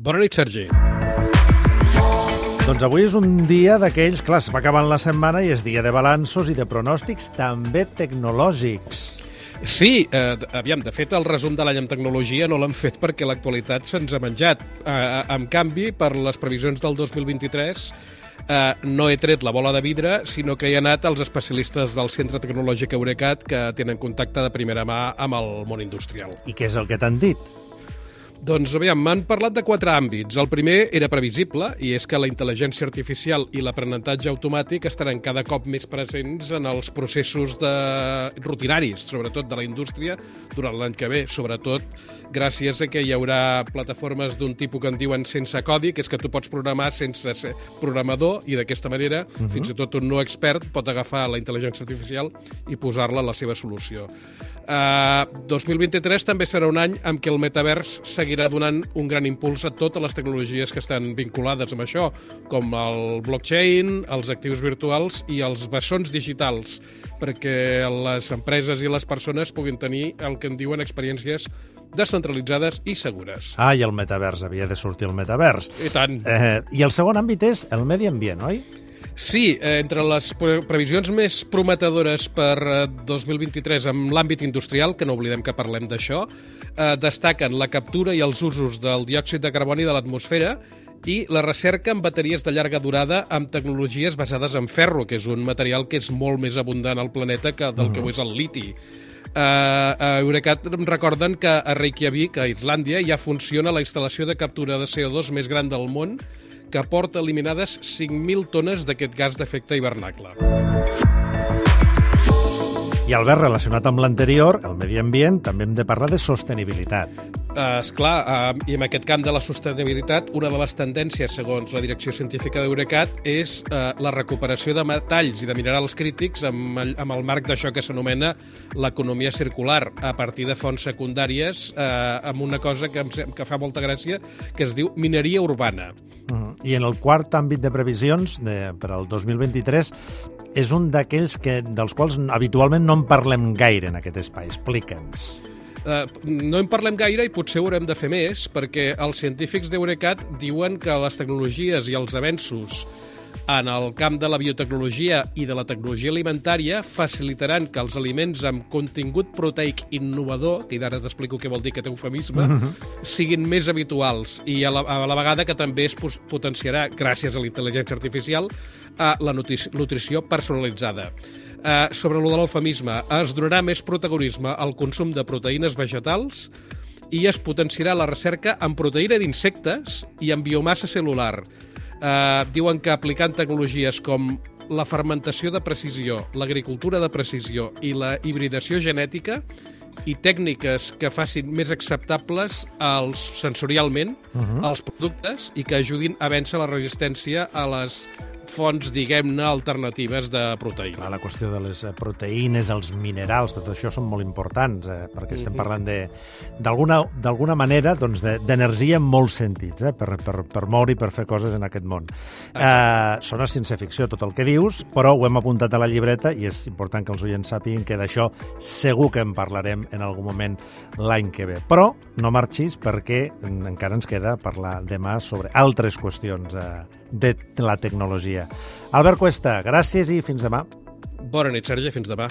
Bona nit, Sergi. Doncs avui és un dia d'aquells, clar, va acabant la setmana i és dia de balanços i de pronòstics també tecnològics. Sí, eh, aviam, de fet, el resum de l'any en tecnologia no l'han fet perquè l'actualitat se'ns ha menjat. Eh, en canvi, per les previsions del 2023, eh, no he tret la bola de vidre, sinó que he anat als especialistes del Centre Tecnològic Eurecat que tenen contacte de primera mà amb el món industrial. I què és el que t'han dit? Doncs, aviam, m'han parlat de quatre àmbits. El primer era previsible, i és que la intel·ligència artificial i l'aprenentatge automàtic estaran cada cop més presents en els processos de... rutinaris, sobretot de la indústria, durant l'any que ve, sobretot gràcies a que hi haurà plataformes d'un tipus que en diuen sense codi, que és que tu pots programar sense ser programador, i d'aquesta manera, uh -huh. fins i tot un no expert pot agafar la intel·ligència artificial i posar-la a la seva solució. Uh, 2023 també serà un any en què el metavers seguirà donant un gran impuls a totes les tecnologies que estan vinculades amb això, com el blockchain, els actius virtuals i els bessons digitals, perquè les empreses i les persones puguin tenir el que en diuen experiències descentralitzades i segures. Ah, i el metavers, havia de sortir el metavers. I tant. Eh, I el segon àmbit és el medi ambient, oi? Sí, eh, entre les pre previsions més prometedores per eh, 2023 en l'àmbit industrial, que no oblidem que parlem d'això, eh, destaquen la captura i els usos del diòxid de carboni de l'atmosfera i la recerca en bateries de llarga durada amb tecnologies basades en ferro, que és un material que és molt més abundant al planeta que del que ho és el liti. Uh, a Eurecat recorden que a Reykjavik, a Islàndia, ja funciona la instal·lació de captura de CO2 més gran del món que porta eliminades 5.000 tones d'aquest gas d'efecte hivernacle. I Albert, relacionat amb l'anterior, el medi ambient, també hem de parlar de sostenibilitat. Uh, esclar, uh, i en aquest camp de la sostenibilitat, una de les tendències, segons la direcció científica d'Eurecat, és uh, la recuperació de metalls i de minerals crítics amb el, amb el marc d'això que s'anomena l'economia circular, a partir de fonts secundàries, amb una cosa que, em, que fa molta gràcia, que es diu mineria urbana. I en el quart àmbit de previsions de, per al 2023 és un d'aquells que dels quals habitualment no en parlem gaire en aquest espai. Explica'ns. Uh, no en parlem gaire i potser haurem de fer més, perquè els científics d'Eurecat diuen que les tecnologies i els avenços en el camp de la biotecnologia i de la tecnologia alimentària facilitaran que els aliments amb contingut proteic innovador, que ara t'explico què vol dir aquest eufemisme, uh -huh. siguin més habituals i a la, a la vegada que també es potenciarà, gràcies a la intel·ligència artificial, a la nutrició personalitzada. Uh, sobre el de l'eufemisme, es donarà més protagonisme al consum de proteïnes vegetals i es potenciarà la recerca en proteïna d'insectes i en biomassa celular, eh, diuen que aplicant tecnologies com la fermentació de precisió, l'agricultura de precisió i la hibridació genètica i tècniques que facin més acceptables els, sensorialment uh -huh. els productes i que ajudin a vèncer la resistència a les fonts, diguem-ne, alternatives de proteïna. Clar, la qüestió de les eh, proteïnes, els minerals, tot això són molt importants, eh, perquè estem parlant d'alguna manera doncs, d'energia en molts sentits, eh, per, per, per moure i per fer coses en aquest món. Eh, sona ciència-ficció tot el que dius, però ho hem apuntat a la llibreta i és important que els oients sàpiguen que d'això segur que en parlarem en algun moment l'any que ve. Però no marxis perquè encara ens queda parlar demà sobre altres qüestions eh, de la tecnologia. Albert Cuesta, gràcies i fins demà. Bona nit, Sergi, fins demà.